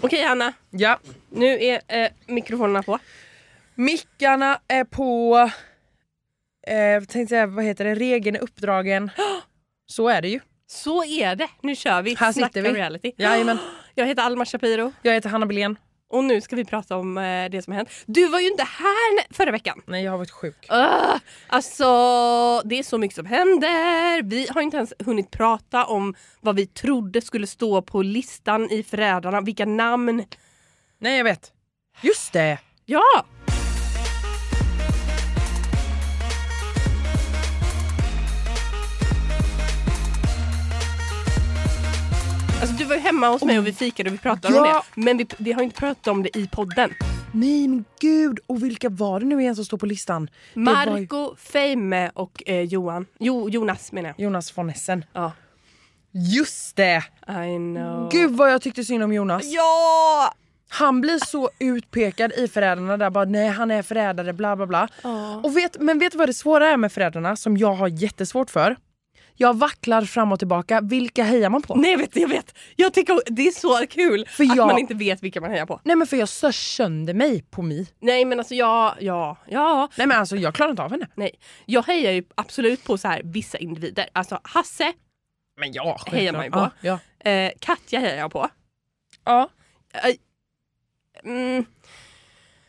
Okej Anna, Ja. nu är eh, mikrofonerna på. Mickarna är på... Eh, tänkte säga, vad heter det? Regeln är uppdragen. Så är det ju. Så är det, nu kör vi. Här Snacka sitter vi. reality. Jajamän. Jag heter Alma Shapiro Jag heter Hanna Belén. Och nu ska vi prata om eh, det som har hänt. Du var ju inte här förra veckan. Nej, jag har varit sjuk. Uh, alltså, det är så mycket som händer. Vi har inte ens hunnit prata om vad vi trodde skulle stå på listan i Förrädarna. Vilka namn. Nej, jag vet. Just det! Ja! Alltså du var ju hemma hos mig och vi fikade och vi pratade om Ja. det. Men vi, vi har inte pratat om det i podden. Nej men gud, och vilka var det nu igen som står på listan? Var ju Marco, Feime och eh, Johan. Jo, Jonas menar jag. Jonas von Essen. Ja. Just det! I know. Gud vad jag tyckte synd om Jonas. Ja! Han blir så utpekad i Förrädarna där bara nej han är förrädare bla bla bla. Ja. Och vet, men vet du vad det svåra är med Förrädarna som jag har jättesvårt för? Jag vacklar fram och tillbaka, vilka hejar man på? Nej jag vet, jag vet. Jag tycker det är så kul För att jag- man inte vet vilka man hejar på. Nej men för jag stör sönder mig på Mi. Nej men alltså ja, ja, ja. Nej men alltså jag klarar inte av henne. Nej. Jag hejar ju absolut på så här vissa individer. Alltså Hasse, Men ja, Hejar man ju på. Ja, ja. eh, Katja hejar jag på. ja. Eh, mm,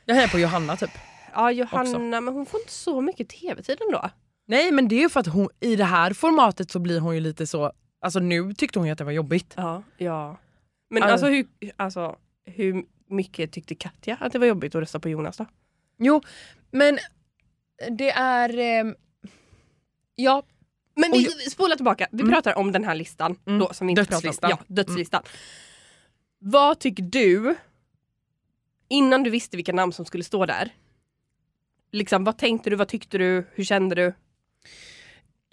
Jag hejar på Johanna typ. ja Johanna, men hon får inte så mycket tv-tid ändå. Nej men det är ju för att hon, i det här formatet så blir hon ju lite så, alltså nu tyckte hon ju att det var jobbigt. Ja. ja. Men Alltså- alltså, hur, alltså hur mycket tyckte Katja att det var jobbigt att rösta på Jonas då? Jo, men det är... ehm, ja, Men vi spolar tillbaka, vi Mm. pratar om den här listan Mm. då som vi inte pratar Dödslistan. om. Ja, dödslistan. Vad tycker du, innan du visste vilka namn som skulle stå där, liksom, vad tänkte du, vad tyckte du, hur kände du?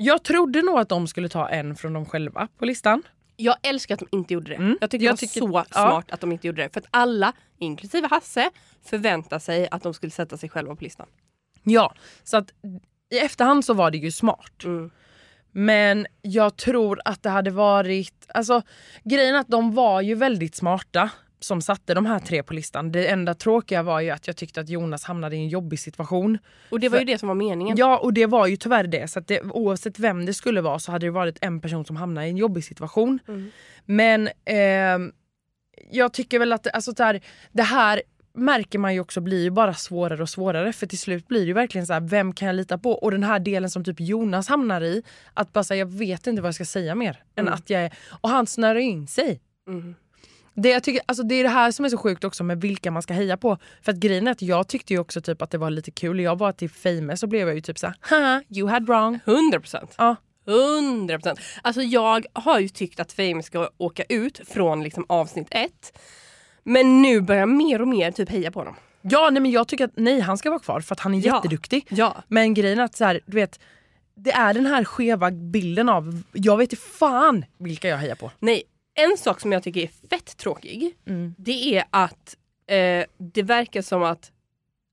Jag trodde nog att de skulle ta en från dem själva på listan. Jag älskar att de inte gjorde det. Mm. Jag tycker Jag det var tycker- så ja. smart att de inte gjorde det. För att alla, inklusive Hasse, förväntar sig att de skulle sätta sig själva på listan. Ja, så att i efterhand så var det ju smart. Mm. Men jag tror att det hade varit... Alltså grejen är att de var ju väldigt smarta som satte de här tre på listan. Det enda tråkiga var ju att jag tyckte att Jonas hamnade i en jobbig situation. Och det var För- ju det som var meningen. Ja och det var ju tyvärr det. Så det, oavsett vem det skulle vara så hade det varit en person som hamnade i en jobbig situation. Mm. Men ehm, jag tycker väl att det- alltså, så här, det här märker man ju också blir ju bara svårare och svårare för till slut blir det ju verkligen så här, vem kan jag lita på? Och den här delen som typ Jonas hamnar i, att bara säga jag vet inte vad jag ska säga mer. Än Mm. att jag är, och han snörar in sig. Mm. Det, jag tycker, alltså det är det här som är så sjukt också med vilka man ska heja på. För att grejen är att jag tyckte ju också typ att det var lite kul. Jag var till Fame så blev jag ju typ såhär, haha you had wrong. 100 procent. Ja. 100 procent. Alltså jag har ju tyckt att Fame ska åka ut från liksom avsnitt ett. Men nu börjar jag mer och mer typ heja på dem. Ja nej men jag tycker att nej han ska vara kvar för att han är Ja. jätteduktig. Ja. Men grejen är att så här, du vet, det är den här skeva bilden av, jag vet inte fan vilka jag hejar på. Nej, en sak som jag tycker är fett tråkig. Det är att eh, det verkar som att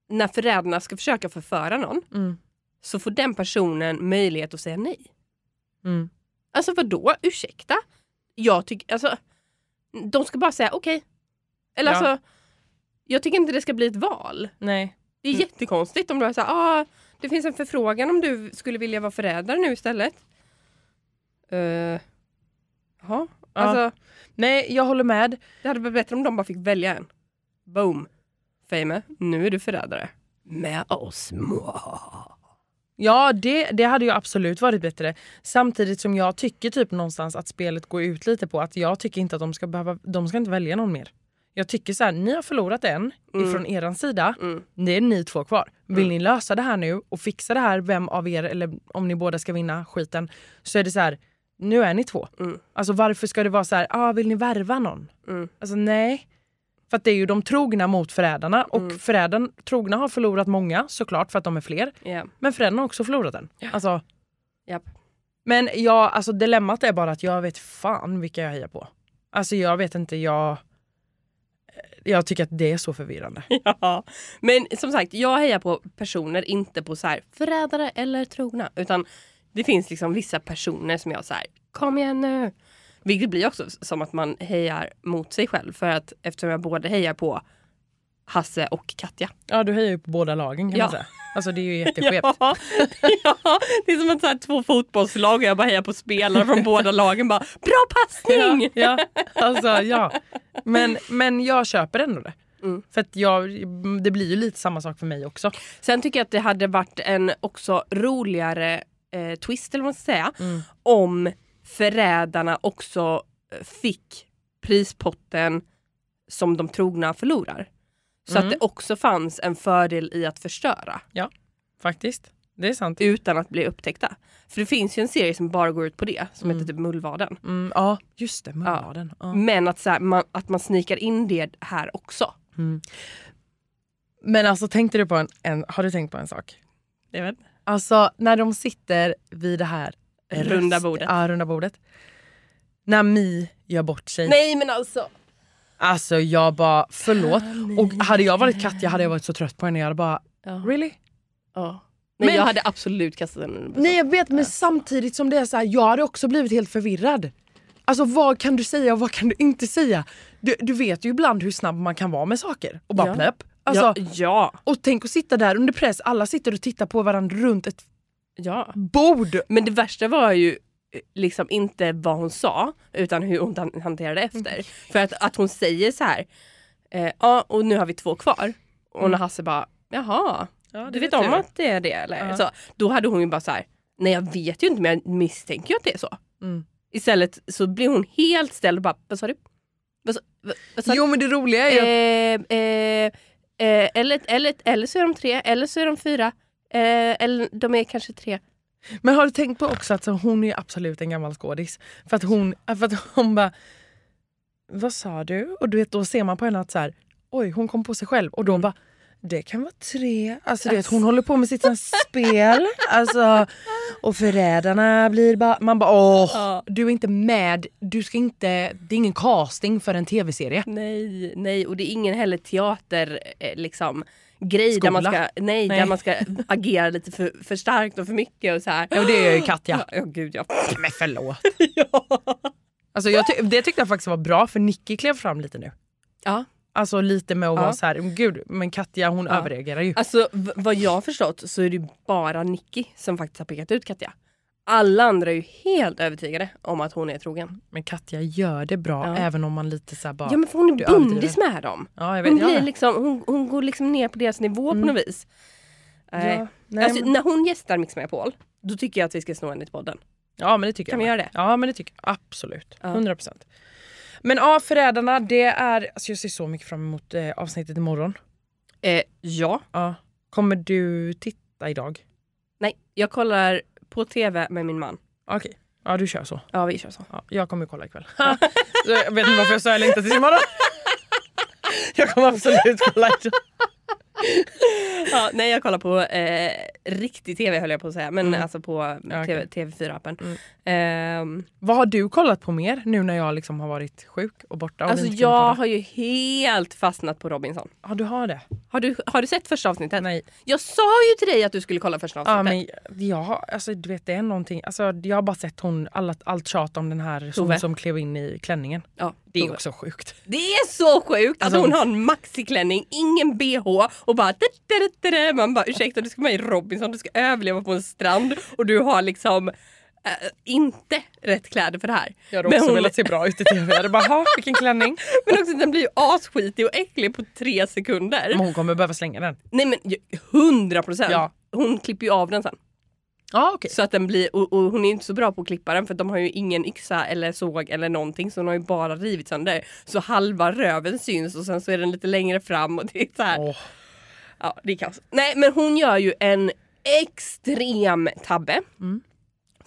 när förrädarna ska försöka förföra någon Mm. så får den personen möjlighet att säga nej. Mm. Alltså vad då? Ursäkta? Jag tycker, alltså, de ska bara säga okej. Eller Ja. alltså, jag tycker inte det ska bli ett val. Nej. Det är Mm. jättekonstigt om du sagt ah, det finns en förfrågan om du skulle vilja vara förrädare nu istället. Uh, Jaha, Ja. alltså Nej jag håller med. det hade varit bättre om de bara fick välja en. Boom! Fame, nu är du förrädare. Med oss. Ja det, det hade ju absolut varit bättre. Samtidigt som jag tycker typ någonstans att spelet går ut lite på att jag tycker inte att de ska behöva, de ska inte välja någon mer. Jag tycker så här, ni har förlorat en Mm. ifrån eran sida. Mm. Det är ni två kvar. Vill Mm. ni lösa det här nu och fixa det här, vem av er eller om ni båda ska vinna skiten, så är det så här, nu är ni två. Mm. Alltså varför ska det vara så här, ah, vill ni värva någon? Mm. Alltså nej. För att det är ju de trogna mot förrädarna och Mm. förrädarna, trogna har förlorat många såklart för att de är fler. Ja. Men förrädarna har också förlorat den. Alltså, Japp. men ja, alltså dilemmat är bara att jag vet fan vilka jag hejar på. Alltså jag vet inte, jag... Jag tycker att det är så förvirrande. Ja. Men som sagt, jag hejar på personer, inte på så här förrädare eller trogna. Utan det finns liksom vissa personer som jag säger kom igen nu. Vilket blir också som att man hejar mot sig själv för att eftersom jag både hejar på Hasse och Katja. Ja, du hejar ju på båda lagen kan Ja. man säga. Alltså det är ju jätteskevt. Ja, ja, det är som att så här, två fotbollslag och jag bara hejar på spelare från båda lagen. Bara, Bra passning! Ja, ja, alltså ja. Men, men jag köper ändå det. Mm. För att jag, det blir ju lite samma sak för mig också. Sen tycker jag att det hade varit en också roligare eh, twist eller vad man ska säga. Mm. Om förrädarna också eh, fick prispotten som de trogna förlorar. Så Mm. att det också fanns en fördel i att förstöra Faktiskt. Det är sant. utan att bli upptäckta. För det finns ju en serie som bara går ut på det, som Mm. heter typ Mullvaden. Mm, ja, just det. Mullvaden. Ja. Men att, så här, man, att man snikar in det här också. Mm. Men alltså tänkte du på en, en, har du tänkt på en sak? Jag vet. Alltså när de sitter vid det här Runda bordet. Ja, runda bordet. När Mi gör bort sig. Nej men alltså. Alltså jag bara förlåt. Och hade jag varit Katja hade jag varit så trött på henne. Jag hade bara Ja. really? Ja. Nej, Men- jag hade absolut kastat den under. Nej jag vet men samtidigt som det är så här, jag hade också blivit helt förvirrad. Alltså vad kan du säga och vad kan du inte säga? Du, du vet ju ibland hur snabb man kan vara med saker och bara Ja. plöpp. Alltså, ja, ja, Och tänk att sitta där under press, alla sitter och tittar på varandra runt ett ja. bord. Men det värsta var ju eh, liksom inte vad hon sa utan hur hon han- hanterade efter. För att, att hon säger så här. Eh, ja och nu har vi två kvar. Och när Hasse bara jaha, Ja, du vet om att det är det eller? Ja. Så, då hade hon ju bara så här. nej jag vet ju inte men jag misstänker ju att det är så. Mm. Istället så blir hon helt ställd och bara vad sa du? Vad, sa- vad, vad sa du? Jo men det roliga är ju att Eh, eh, eh, eller, eller, eller så är de tre, eller så är de fyra. Eh, eller de är kanske tre. Men har du tänkt på också att så, hon är absolut en gammal skådis. För att hon, för att hon bara, vad sa du? Och du vet, då ser man på henne att så här, oj hon kom på sig själv. Och då bara, det kan vara tre. Alltså du vet, hon håller på med sitt spel. Alltså, och förrädarna blir bara, man bara åh, Ja. du är inte med. Du ska inte, det är ingen casting för en tv-serie. Nej, nej och det är ingen heller teater eh, liksom grej där man, ska, nej, Nej. där man ska agera lite för, för starkt och för mycket och så här. Ja, det gör ju Katja. Ja, gud ja. Men förlåt. ja. Alltså, jag ty- det tyckte jag faktiskt var bra för Nicky klev fram lite nu. ja. Alltså lite med att Ja. vara så här, gud men Katja hon Ja. överreagerar ju. Alltså vad jag har förstått så är det bara Nicky som faktiskt har pekat ut Katja. Alla andra är ju helt övertygade om att hon är trogen. Men Katja gör det bra Ja. även om man lite så bara... Ja men för hon är bundis med dem. Ja, jag vet. Hon, blir liksom, hon, hon går liksom ner på deras nivå Mm. på något vis. Nej. Ja, nej, alltså, men, När hon gästar Mix Megapol, då tycker jag att vi ska sno henne till podden. ja men det tycker Kan jag vi med. göra det? Ja men det tycker jag absolut. Ja. 100%. Men ja, Förrädarna det är... Alltså jag ser så mycket fram emot eh, avsnittet imorgon. Eh, ja. Ja. Kommer du titta idag? Nej, jag kollar på TV med min man. Okej. Ja du kör så. Ja, vi kör så. Ja, jag kommer kolla ikväll. Så jag vet inte varför jag sa jag längtar tills imorgon. jag kommer absolut kolla idag. Ja, nej, jag kollar på eh, riktig TV höll jag på att säga, men Mm. alltså på Ja, TV, okej. TV4-appen. Mm. Ehm, Vad har du kollat på mer nu när jag liksom har varit sjuk och borta? Och alltså jag har ju helt fastnat på Robinson. Ja du har det? Har du, har du sett första avsnittet? Nej. Jag sa ju till dig att du skulle kolla första Ja, avsnittet. men jag har, alltså, du vet, det är någonting, alltså, jag har bara sett hon, alla, allt tjat om den här som, som klev in i klänningen. Ja, Det är Tove. också sjukt. Det är så sjukt Alltså, att hon har en maxiklänning, ingen bh och bara... Man bara ursäkta du ska vara i Robinson, du ska överleva på en strand och du har liksom äh, inte rätt kläder för det här. Jag hade Men också hon- velat se bra ut i tv. Jag hade bara, "Ha, vilken klänning. Men också den blir ju asskitig och äcklig på tre sekunder. Men hon kommer behöva slänga den. Nej men hundra procent. Ja. Hon klipper ju av den sen. Ja okej. Så att den blir, och, och hon är inte så bra på att klippa den för de har ju ingen yxa eller såg eller någonting så hon har ju bara rivit sönder. Så halva röven syns och sen så är den lite längre fram och det är så här. Åh. Ja, det är kaos. Nej, men hon gör ju en extrem tabbe. Mm.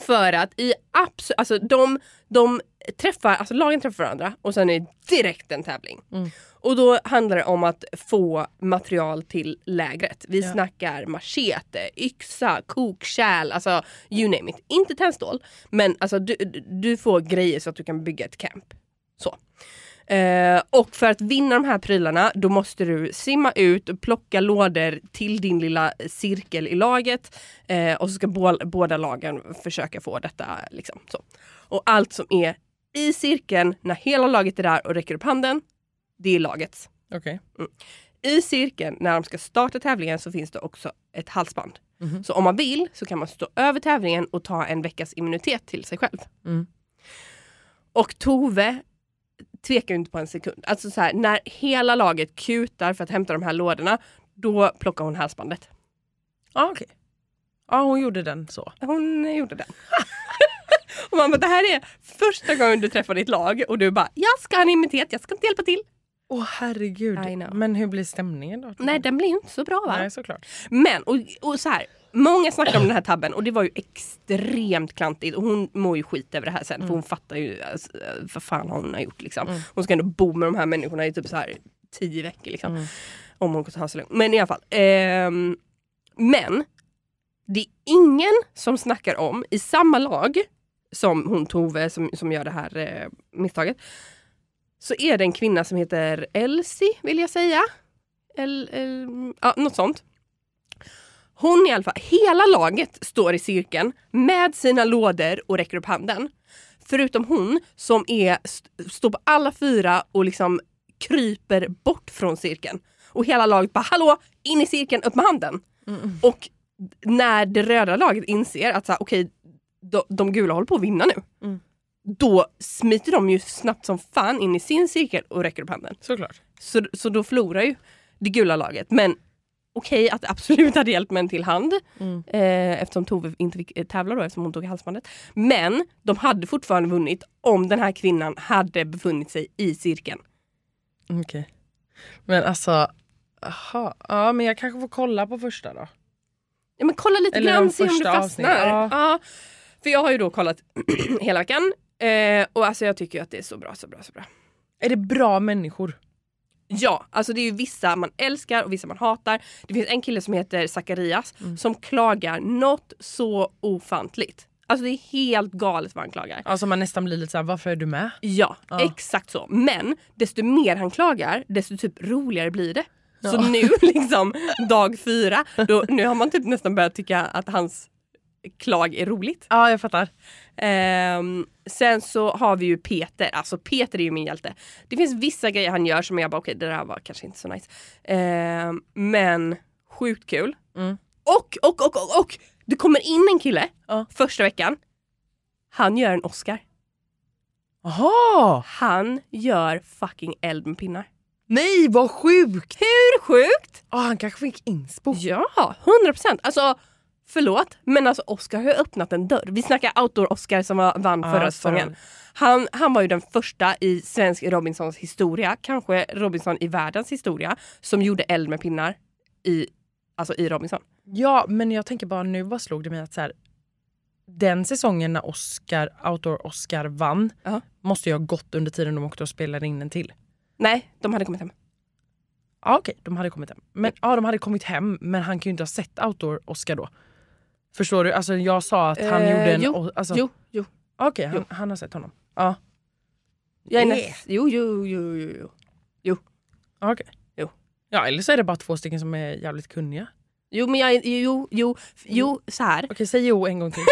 För att i absolut, alltså de, de träffar, alltså lagen träffar varandra och sen är det direkt en tävling. Mm. Och då handlar det om att få material till lägret. Vi Ja. snackar machete, yxa, kokkärl, alltså you name it. Inte tändstål, men alltså du, du får grejer så att du kan bygga ett camp. Så. Eh, och för att vinna de här prylarna då måste du simma ut och plocka lådor till din lilla cirkel i laget. Eh, och så ska bå- båda lagen försöka få detta. Liksom, så. Och allt som är I cirkeln, när hela laget är där och räcker upp handen, det är lagets. Okej. I cirkeln, när de ska starta tävlingen, så finns det också ett halsband. Mhm. Så om man vill så kan man stå över tävlingen och ta en veckas immunitet till sig själv. Mm. Och Tove tvekar ju inte på en sekund. Alltså så här, när hela laget kutar för att hämta de här lådorna, då plockar hon halsbandet. Ja, okej. Ja, hon gjorde den så. Hon gjorde den. och man bara, det här är första gången du träffar ditt lag och du bara, jag ska ha en immunitet, jag ska inte hjälpa till. Åh herregud. I know. Men hur blir stämningen då? Nej, den blir ju inte så bra va? Nej, såklart. Men, och, och så här, många snackar om den här tabben och det var ju extremt klantigt och hon mår ju skit över det här sen för hon fattar ju alltså, vad fan hon har gjort liksom. Hon ska ändå bo med de här människorna i typ så här tio veckor liksom. Om hon kan ta sig lugnt. Men i alla fall. ehm, men det är ingen som snackar om i samma lag som hon Tove som, som gör det här eh, misstaget. Så är det en kvinna som heter Elsie vill jag säga. El, el, ja, något sånt. Hon i alla fall, hela laget står i cirkeln med sina lådor och räcker upp handen. Förutom hon som är, st- står på alla fyra och liksom kryper bort från cirkeln. Och hela laget bara hallå, in i cirkeln, upp med handen. Och när det röda laget inser att så här, okej, de, de gula håller på att vinna nu. Mm. Då smiter de ju snabbt som fan in i sin cirkel och räcker upp handen. Såklart. Så, så då förlorar ju det gula laget. Men okej att det absolut hade hjälpt med en till hand. Mm. Eh, eftersom Tove inte fick eh, tävla då eftersom hon tog halsbandet. Men de hade fortfarande vunnit om den här kvinnan hade befunnit sig i cirkeln. Okej. Men alltså, aha. Ja, men jag kanske får kolla på första då. Ja, men kolla lite Eller grann, se om du första fastnar. ja. Ja. För jag har ju då kollat hela veckan. Eh, och alltså jag tycker att det är så bra, så bra, så bra. Är det bra människor? Ja, alltså det är ju vissa man älskar och vissa man hatar. Det finns en kille som heter Zacharias Mm. som klagar något så ofantligt. Alltså det är helt galet vad han klagar. Alltså man nästan blir lite såhär, varför är du med? Ja, Ja. exakt så. Men desto mer han klagar, desto typ roligare blir det. Så Ja. nu liksom dag fyra, då, nu har man typ nästan börjat tycka att hans klag är roligt. Ja, jag fattar. Ehm, sen så har vi ju Peter, alltså Peter är ju min hjälte. Det finns vissa grejer han gör som jag bara okej det där var kanske inte så nice. Ehm, men sjukt kul. Mm. Och, och, och, och, och! Det kommer in en kille Ja. första veckan. Han gör en Oscar. Jaha! Han gör fucking eld med pinnar. Nej, vad sjukt! Hur sjukt? Oh, han kanske fick inspo. Ja, 100%. Alltså förlåt, men alltså Oscar har ju öppnat en dörr. Vi snackar outdoor-Oscar som var- vann Ja, förra säsongen. Han, han var ju den första i svensk Robinsons historia, kanske Robinson i världens historia, som gjorde eld med pinnar i, alltså i Robinson. Ja, men jag tänker bara nu bara slog det mig att så här, den säsongen när Oscar, Outdoor-Oscar vann Ja. måste jag ha gått under tiden de åkte och spelade in en till. Nej, de hade kommit hem. Ja okej, de hade kommit hem. Men, ja, de hade kommit hem men han kan ju inte ha sett Outdoor-Oscar då. Förstår du? Alltså jag sa att han Eh, gjorde en... jo, alltså, Jo, jo. Okej, han, jo. han har sett honom. Ja, Jag är Yeah. näst, jo, jo, jo, jo, jo. okej. Jo. Ja, eller så är det bara två stycken som är jävligt kunniga. Jo, men jag jo, jo, jo, så här. Okej, säg jo en gång till.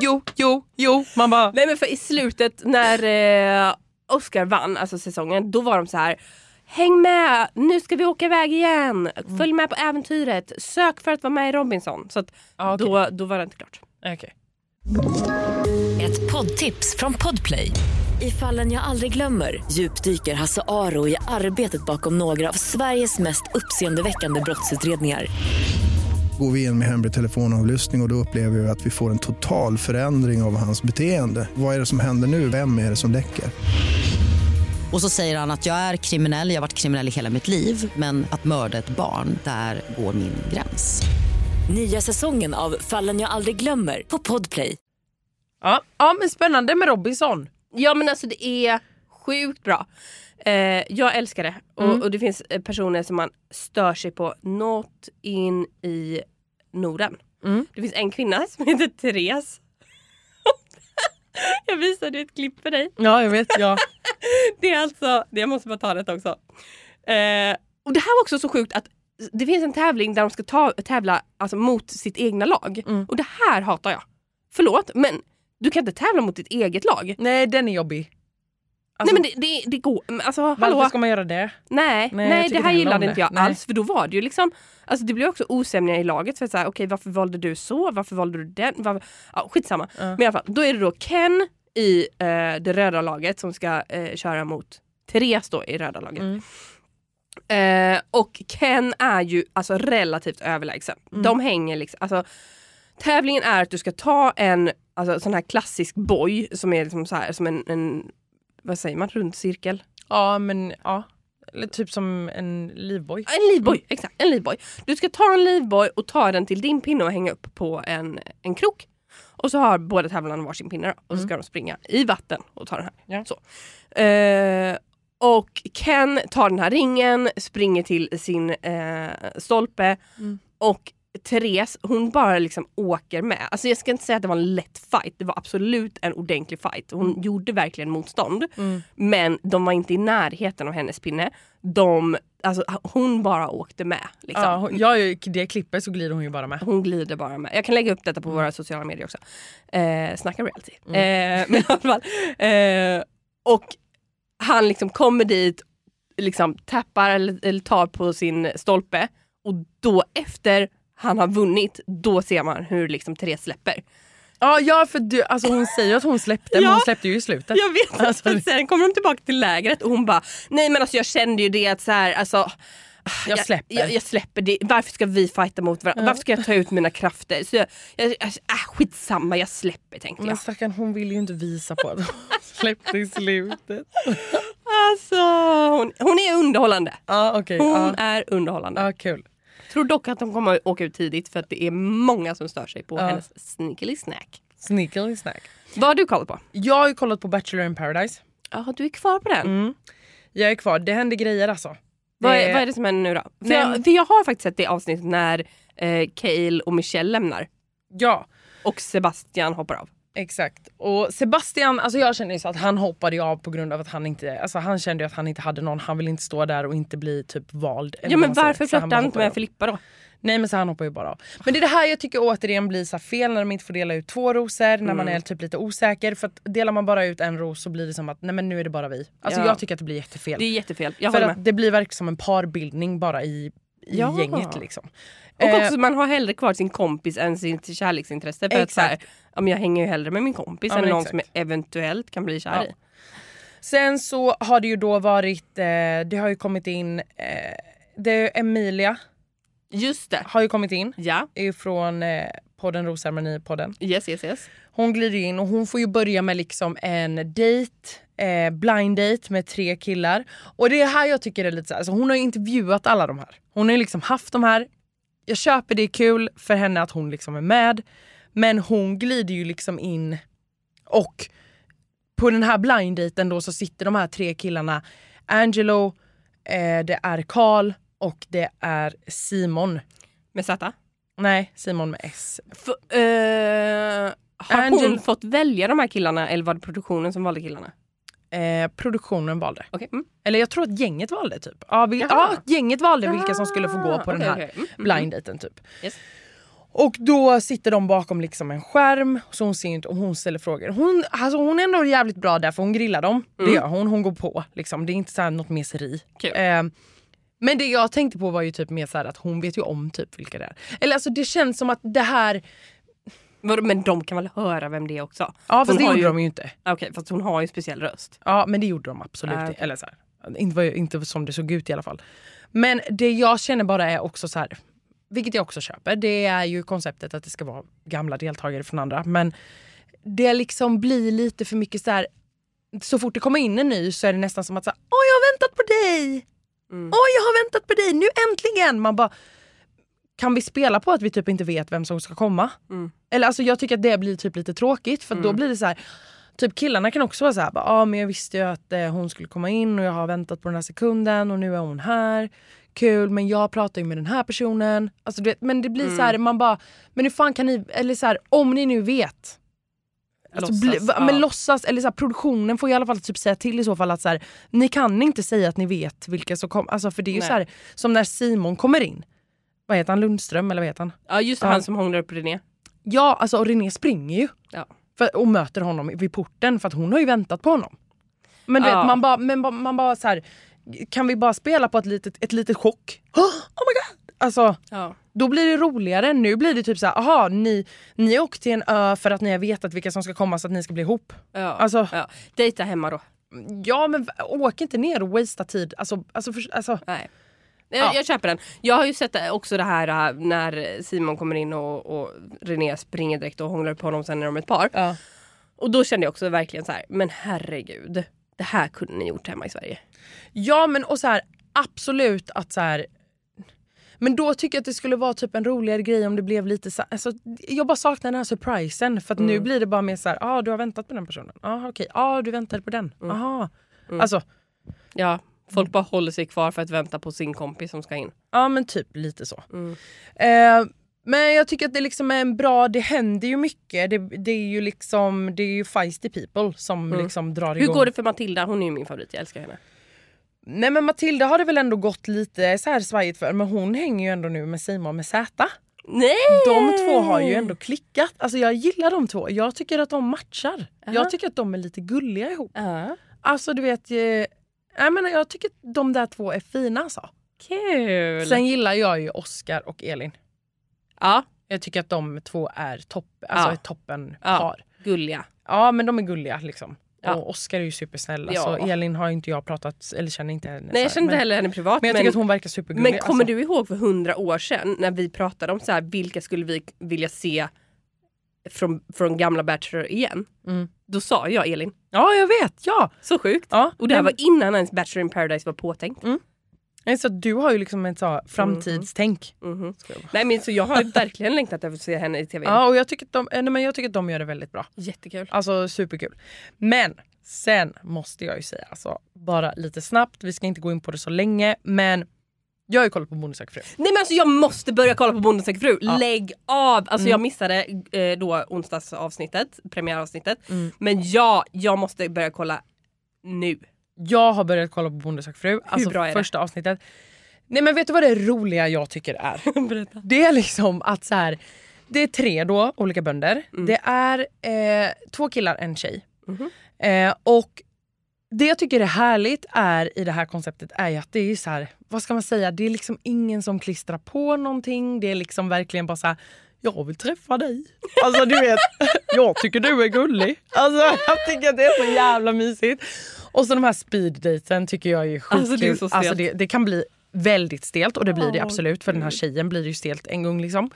jo, jo, jo. Man bara... Nej men för i slutet när eh, Oscar vann, alltså säsongen, då var de så här Häng med, nu ska vi åka iväg igen. Följ med på äventyret. Sök för att vara med i Robinson. Så att Ja, okej. då, då var det inte klart. Okej. Ett poddtips från Podplay. I fallen jag aldrig glömmer djupdyker Hasse Aro i arbetet bakom några av Sveriges mest uppseendeväckande brottsutredningar. Går vi in med hemlig telefonavlyssning och, och då upplever vi att vi får en total förändring av hans beteende. Vad är det som händer nu? Vem är det som läcker? Och så säger han att jag är kriminell, jag har varit kriminell i hela mitt liv men att mörda ett barn, där går min gräns. Nya säsongen av Fallen jag aldrig glömmer på Podplay. Ja, ja, men spännande med Robinson. Ja men alltså det är sjukt bra. Eh, jag älskar det. Och, och det finns eh, personer som man stör sig på något in i Norden. Mm. Det finns en kvinna som heter Therese. jag visade ett klipp för dig. Ja, jag vet. Ja. Det är alltså, jag måste bara ta det också. Eh, och det här var också så sjukt att det finns en tävling där de ska ta, tävla alltså, mot sitt egna lag. Mm. Och det här hatar jag. Förlåt men Du kan inte tävla mot ditt eget lag. Nej den är jobbig. Nej Alltså, men det, det, det går, alltså hallå. Varför ska man göra det? Nej, Nej, nej, det här gillade inte jag Nej. alls. För då var det ju liksom, alltså det blev också osämja i laget. För att säga, okej varför valde du så? Varför valde du den? Varför? Ja, skitsamma. Ja. Men i alla fall, då är det då Ken i eh, det röda laget som ska eh, köra mot Therese då i röda laget. Mm. Eh, och Ken är ju alltså relativt överlägsen. Mm. De hänger liksom, alltså tävlingen är att du ska ta en alltså, sån här klassisk boj som är liksom så här, som en, en vad säger man, rund cirkel? Ja men ja. Eller typ som en livboj. En livboj, exakt. En livboj. Du ska ta en livboj och ta den till din pinne och hänga upp på en, en krok. Och så har båda tävlarna varsin pinne och så ska de springa i vatten och ta den här. Ja. Så. Eh, och Ken tar den här ringen, springer till sin eh, stolpe Mm. och Therese hon bara liksom åker med. Alltså jag ska inte säga att det var en lätt fight, det var absolut en ordentlig fight. Hon gjorde verkligen motstånd. Mm. Men de var inte i närheten av hennes pinne. De, alltså, hon bara åkte med. Liksom. Ja, hon- ja, i det klippet så glider hon ju bara med. Hon glider bara med. Jag kan lägga upp detta på våra sociala medier också. Eh, snacka reality. Mm. Eh, men i alla fall. Eh, och han liksom kommer dit, liksom tappar eller, eller tar på sin stolpe och då efter han har vunnit, då ser man hur liksom Therese släpper. Ja, ja för du, alltså hon säger att hon släppte, men Ja. hon släppte ju i slutet. Jag vet, Alltså, sen kommer de tillbaka till lägret och hon bara, nej men alltså jag kände ju det att så här, alltså Jag släpper. Jag, jag släpper det. Varför ska vi fighta mot varandra? Ja. Varför ska jag ta ut mina krafter? Så jag, jag, jag, äh, skitsamma, jag släpper tänkte Men jag. stackarn hon vill ju inte visa på att hon släppte i slutet. Alltså, hon, hon är underhållande. Ja okej, Hon ja. är underhållande. ja kul. Tror dock att de kommer att åka ut tidigt för att det är många som stör sig på Ja. hennes sneakily snack. Sneakily snack. Vad har du kollat på? Jag har ju kollat på Bachelor in paradise. Ja, du är kvar på den. Mm. Jag är kvar, det händer grejer alltså. Vad, är, vad är det som händer nu då? För, Nej, jag, för jag har faktiskt sett det avsnittet när eh, Cale och Michelle lämnar Ja, och Sebastian hoppar av. exakt. Och Sebastian, alltså jag känner ju så att han hoppade av på grund av att han inte, alltså han kände att han inte hade någon, han ville inte stå där och inte bli typ vald. Ja men varför Så han inte med. Filippa då? Nej men så han hoppar ju bara av. Men det är det här jag tycker återigen blir så fel när de inte får dela ut två rosor när man är typ lite osäker. För att delar man bara ut en ros så blir det som att nej men nu är det bara vi. Alltså Ja. jag tycker att det blir jättefel. Det är jättefel, jag för att med. det blir verkligen som en parbildning bara i, i Ja. gänget liksom. Och Eh, också man har hellre kvar sin kompis än sitt kärleksintresse. För att så här, Exakt. men jag hänger ju hellre med min kompis Ja, än någon exakt. som jag eventuellt kan bli kär Ja. i. Sen så har det ju då varit, eh, det har ju kommit in, eh, det, Emilia Just det. har ju kommit in Ja, ifrån eh, podden Rosceremoni-podden. yes yes yes. Hon glider in och hon får ju börja med liksom en date, eh, blind date med tre killar. Och det är här jag tycker det är lite så här, alltså hon har ju intervjuat alla de här. Hon har ju liksom haft de här. Jag köper det är kul för henne att hon liksom är med. Men hon glider ju liksom in och på den här blind daten då så sitter de här tre killarna Angelo, eh, det är Karl och det är Simon. Med Z. Nej, Simon med S. F- eh, har Angel- hon fått välja de här killarna eller var det produktionen som valde killarna? Eh, produktionen valde. Okej. Mm. Eller jag tror att gänget valde typ. Ja, vi, Jaha. ja gänget valde vilka som skulle få gå på den Okej, här okej. Mm, mm, blind daten typ. Yes. Och då sitter de bakom liksom en skärm så hon ser inte och hon ställer frågor. Hon, alltså hon är ändå jävligt bra där för hon grillar dem. Det gör hon, hon går på. Liksom. Det är inte så här något meseri. Kul. Eh, men det jag tänkte på var ju typ mer så att hon vet ju om typ vilka det är. Eller alltså det känns som att det här, Men de kan väl höra vem det är också? ja fast Hon det gjorde ju- de ju inte. Okej, fast hon har ju speciell röst. Ja men det gjorde de absolut Ah, okej. Eller så här, inte, inte som det såg ut i alla fall. Men det jag känner bara är också så här, vilket jag också köper, det är ju konceptet att det ska vara gamla deltagare från andra. Men det liksom blir lite för mycket så här. Så fort det kommer in en ny så är det nästan som att så här, åh jag har väntat på dig! Mm. Åh jag har väntat på dig, nu äntligen! Man bara, kan vi spela på att vi typ inte vet vem som ska komma? Mm. Eller alltså jag tycker att det blir typ lite tråkigt för då blir det så här. Typ killarna kan också vara så här, ja ah, men jag visste ju att eh, hon skulle komma in och jag har väntat på den här sekunden och nu är hon här. Kul men jag pratar ju med den här personen. Alltså, du vet, men det blir så här, man bara, men hur fan kan ni, eller så här, om ni nu vet. Alltså, Låtsas, bli, va- men ja. låtsas, eller så här, produktionen får i alla fall typ säga till i så fall att så här, ni kan inte säga att ni vet vilka som kommer. Alltså, för det är ju Nej. så här, som när Simon kommer in. Vad heter han? Lundström eller vad heter han? Ja just det, han som hånglar upp René. Ja, alltså och René springer ju. Ja. För, och möter honom vid porten för att hon har ju väntat på honom. Men du Ja. vet, man bara, men ba- man bara så här, kan vi bara spela på ett litet, ett litet chock? Oh my god! Alltså, Ja. då blir det roligare. Nu blir det typ så här, aha, ni, ni åker till en ö för att ni har vetat vilka som ska komma så att ni ska bli ihop. Ja. Alltså- ja. Dejta hemma då. Ja men åk inte ner och wastea tid. Alltså, alltså, för, alltså, Nej. Jag, Ja. jag köper den. Jag har ju sett också det här äh, när Simon kommer in och, och René springer direkt och hånglar på honom sen är de ett par. ja. Och då kände jag också verkligen så här, men herregud. Det här kunde ni gjort hemma i Sverige. Ja men och så här, absolut att så här. Men då tycker jag att det skulle vara typ en roligare grej om det blev lite så alltså, Jag bara saknar den här surprisen för att nu blir det bara mer så här, ah, du har väntat på den personen. Ah, okej, ah, du väntade på den. Aha. Alltså, Ja, folk bara håller sig kvar för att vänta på sin kompis som ska in. ja men typ lite så. Mm. Eh, men jag tycker att det liksom är en bra, det händer ju mycket. Det, det är ju liksom, det är ju feisty people som liksom drar Hur igång. går det för Matilda? Hon är ju min favorit, jag älskar henne. Nej men Matilda har det väl ändå gått lite så här svajigt för men hon hänger ju ändå nu med Simon med Z. Nej! De två har ju ändå klickat. Alltså jag gillar de två. Jag tycker att de matchar. Aha. Jag tycker att de är lite gulliga ihop. Ja. Alltså du vet, eh, jag, menar, jag tycker de där två är fina alltså. Kul! Sen gillar jag ju Oscar och Elin. Ja, Jag tycker att de två är topp, alltså Ja. ett toppen Ja. par. gulliga. Ja men de är gulliga liksom. Ja. Och Oscar är ju supersnäll. Ja. Alltså, Elin har inte jag pratat, eller känner inte henne. Nej jag känner inte men, heller henne privat. Men jag tycker att hon verkar supergullig. men kommer alltså. du ihåg för hundra år sedan när vi pratade om så här, vilka skulle vi vilja se från, från gamla Bachelor igen? Mm. Då sa jag Elin. Ja jag vet, ja! Så sjukt. ja Och det här var innan ens Bachelor in paradise var påtänkt. Nej, Så du har ju liksom ett så framtidstänk. Mhm. Nej men så jag har verkligen längtat efter att se henne i tv. Ja, och jag tycker, att de, eh, nej, men jag tycker att de gör det väldigt bra. Jättekul. Alltså superkul. Men sen måste jag ju säga, alltså, bara lite snabbt, vi ska inte gå in på det så länge, men jag har ju kollat på Bonde fru. Nej men alltså jag måste börja kolla på Bonde fru. Ja. Lägg av! Alltså Mm. jag missade eh, då onsdagsavsnittet, premiäravsnittet. Mm. Men ja, jag måste börja kolla nu. Jag har börjat kolla på Bonde fru, alltså bra är det? första avsnittet. Nej men vet du vad det roliga jag tycker är? Berätta. Det är liksom att så här, det är tre då olika bönder. Mm. Det är eh, två killar, en tjej. Mhm. Eh, och det jag tycker är härligt är i det här konceptet är ju att det är så här, vad ska man säga, det är liksom ingen som klistrar på någonting. Det är liksom verkligen bara så här, jag vill träffa dig. Alltså du vet, jag tycker du är gullig. Alltså jag tycker att det är så jävla mysigt. Och så de här speeddaten tycker jag är skitkul. Alltså, det är så stelt. Alltså, det, det kan bli väldigt stelt och det blir det absolut för den här tjejen blir det ju stelt en gång liksom.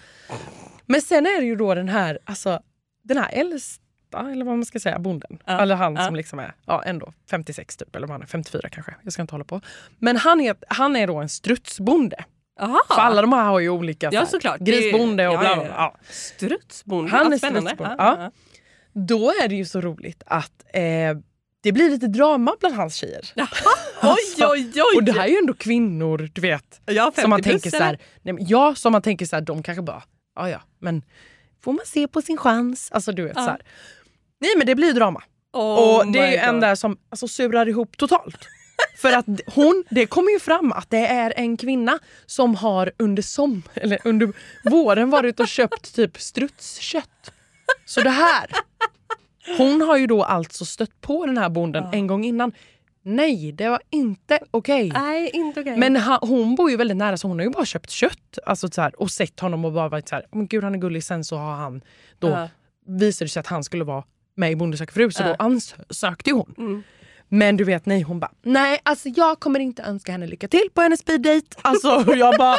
Men sen är det ju då den här, alltså den här äldsta eller vad man ska säga, bonden. Ja, Eller han ja. som liksom är ja, ändå 56 typ, eller han är, 54 kanske. Jag ska inte hålla på. Men han är, han är då en strutsbonde. Aha. För alla de här har ju olika Ja såklart. grisbonde och bla bla. ja. Strutsbonde. Han är spännande. strutsbonde, Ja. Då är det ju så roligt att eh, det blir lite drama bland hans tjejer. Oj oj oj! Och det här är ju ändå kvinnor, du vet. ja, 50 Som man tänker så här, nej, men ja, som man tänker så här, de kanske bara, ja ja, men får man se på sin chans? Alltså du vet Ja. så här. Nej men det blir drama. Oh och det är ju en där som alltså, surar ihop totalt. För att hon, det kommer ju fram att det är en kvinna som har under, som, eller under våren varit och köpt typ strutskött. Så det här. Hon har ju då alltså stött på den här bonden en gång innan. Nej, det var inte okej. Nej inte okej. Men ha, hon bor ju väldigt nära så hon har ju bara köpt kött alltså, så här, och sett honom och bara varit så här, men gud han är gullig. Sen så har han då Ja. visade det sig att han skulle vara med i Bonde söker fru så då ansökte hon. Mm. Men du vet nej hon bara nej alltså jag kommer inte önska henne lycka till på hennes speeddate. Alltså jag bara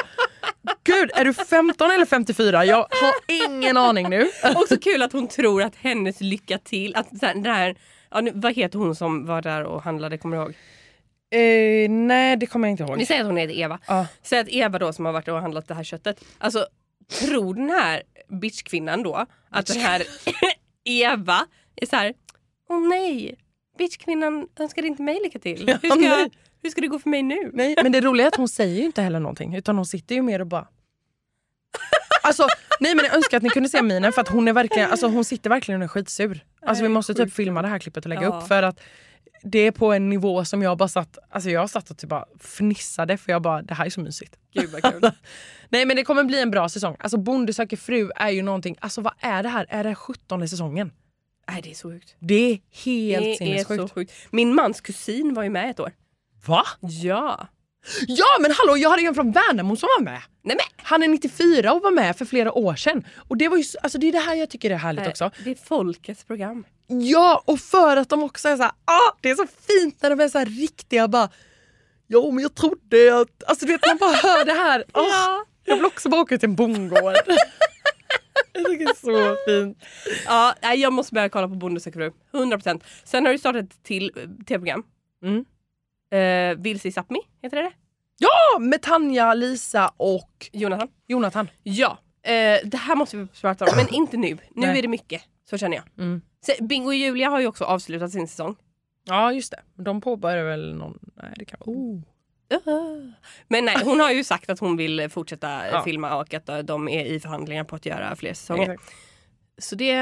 gud är du 15 eller 54? Jag har ingen aning nu. Också kul att hon tror att hennes lycka till, att den här, ja, nu, vad heter hon som var där och handlade, kommer du ihåg? Eh, nej det kommer jag inte Vi ihåg. säger att hon heter Eva. Ja. Säg att Eva då som har varit och handlat det här köttet. Alltså tror den här bitchkvinnan då att den här Eva är så här, åh nej, bitchkvinnan önskar inte mig lycka till. Hur ska, nej. jag, hur ska det gå för mig nu? Nej, men det roliga är att hon säger ju inte heller någonting utan hon sitter ju mer och bara Alltså, nej men jag önskar att ni kunde se minen för att hon är verkligen, alltså hon sitter verkligen och är skitsur. Alltså vi måste typ filma det här klippet och lägga Ja. upp för att det är på en nivå som jag bara satt, alltså jag satt och typ bara fnissade för jag bara, det här är så mysigt. Gud vad kul. Nej men det kommer bli en bra säsong. Alltså Bonde söker fru är ju någonting, alltså vad är det här? Är det 17 säsongen? Nej det är så sjukt. Det är helt det är sinnessjukt. så sjukt. Min mans kusin var ju med ett år. Va? Ja. Ja men hallå jag hade en från Värnamo som var med. Nej men! Han är 94 och var med för flera år sedan. Och det var ju, så- alltså det är det här jag tycker är härligt också. Det är folkets program. Ja, och för att de också är så här, ah, det är så fint när de är så här riktiga bara, ja men jag trodde att, alltså du vet man bara hör det här, ah, Ja. jag vill också bara åka till en bondgård. jag tycker det är så fint. Ja, nej, jag måste börja kolla på Bonde söker fru. 100%. Sen har du startat ett till eh, tv-program. Mm. Eh, Vilse i Sápmi, heter det det? Ja, med Tanja, Lisa och Jonathan? Jonathan. Ja. Eh, det här måste vi prata om, men inte nu. Nu Nej. är det mycket. Så känner jag. Mm. Så, Bingo och Julia har ju också avslutat sin säsong. Ja just det, de påbörjar väl någon, nej det kan oh. Men nej, hon har ju sagt att hon vill fortsätta Ja. filma och att eh, de är i förhandlingar på att göra fler säsonger. Exakt. Så det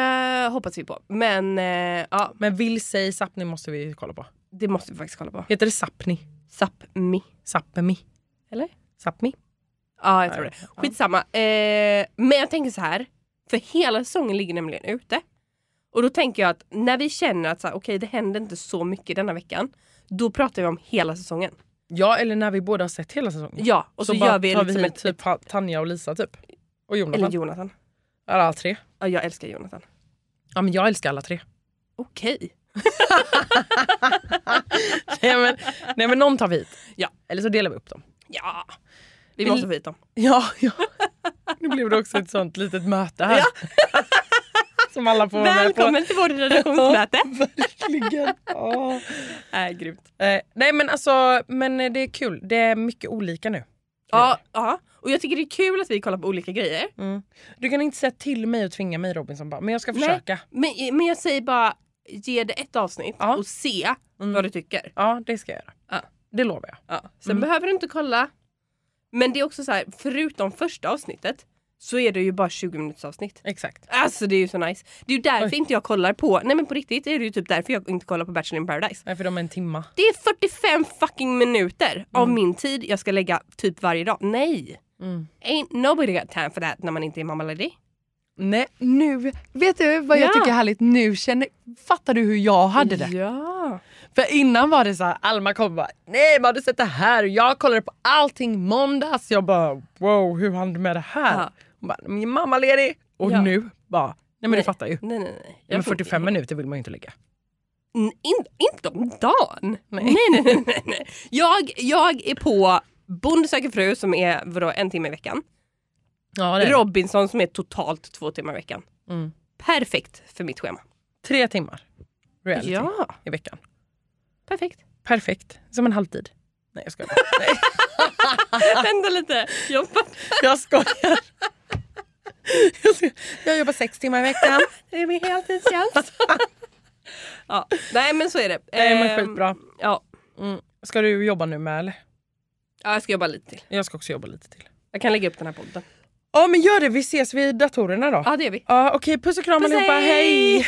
hoppas vi på. Men eh, ja, Men Vilse i Sápmi måste vi kolla på. det måste vi faktiskt kolla på. Heter det Sápni? Sápmi. Sápmi? Eller? Sápmi? Ja, jag tror det. Skitsamma. Eh, men jag tänker så här. För hela säsongen ligger nämligen ute. Och då tänker jag att när vi känner att så här, okej, det händer inte så mycket denna veckan. Då pratar vi om hela säsongen. Ja eller när vi båda har sett hela säsongen. Ja, och så, bara gör vi tar liksom vi ett, hit typ Tanja och Lisa typ. Och Jonathan. Eller Jonathan. Alla tre. Ja, jag älskar Jonathan. Ja men jag älskar alla tre. Okej. nej, men, nej men någon tar vi hit. Ja. Eller så delar vi upp dem. Ja. Vi måste få hit dem. Ja, ja. Nu blev det också ett sånt litet möte här. Som alla får med på. Välkommen till vårt redaktionsmöte. Verkligen. Ja. Nej, grymt. Eh, nej men alltså, men det är kul. Det är mycket olika nu. Ja, ja, och jag tycker det är kul att vi kollar på olika grejer. Du kan inte säga till mig och tvinga mig Robinson bara, men jag ska Nej. försöka. Men, men jag säger bara, ge det ett avsnitt Ja. och se vad du tycker. Ja, det ska jag göra. Ja. Det lovar jag. Ja. Sen behöver du inte kolla. Men det är också så här, förutom första avsnittet så är det ju bara 20 minuters avsnitt. Exakt. Alltså det är ju så nice. Det är ju därför Oj. inte jag kollar på, nej men på riktigt är det ju typ därför jag inte kollar på Bachelor in paradise. Nej, för de är en timma. Det är 45 fucking minuter av min tid jag ska lägga typ varje dag. Nej! Mm. Ain't nobody got time for that när man inte är mammaledig. Nej, nu, vet du vad jag Ja. tycker är härligt? Nu känner, fattar du hur jag hade det? Ja. För innan var det så här, Alma kom och bara nej men har du sett det här? Jag kollade på allting måndags. Jag bara wow hur hann du med det här? Ja. Bara, min mamma ledig. Och Ja. nu bara, nej men Nej. du fattar ju. Nej nej nej. Men Jag får 45 inte- minuter vill man ju inte lägga. N- in, inte om dagen. Nej. Nej. Nej, nej, nej. Jag, jag är på Bonde söker fru som är vadå, en timme i veckan. Ja. Robinson som är totalt två timmar i veckan. Mm. Perfekt för mitt schema. Tre timmar reality Ja, i veckan. perfekt. Perfekt, som en halvtid. Nej jag skojar. Vänta lite. Jag, jag skojar. Jag jobbar sex timmar i veckan. det är min heltidstjänst. ja. Nej men så är det. Nej men Ehm, skitbra. Ja. Mm. Ska du jobba nu med eller? ja, jag ska jobba lite till. Jag ska också jobba lite till. Jag kan lägga upp den här podden. Ja men gör det, vi ses vid datorerna då. Ja det är vi. Ja, okej, puss och kram Puss, allihopa, hej! hej!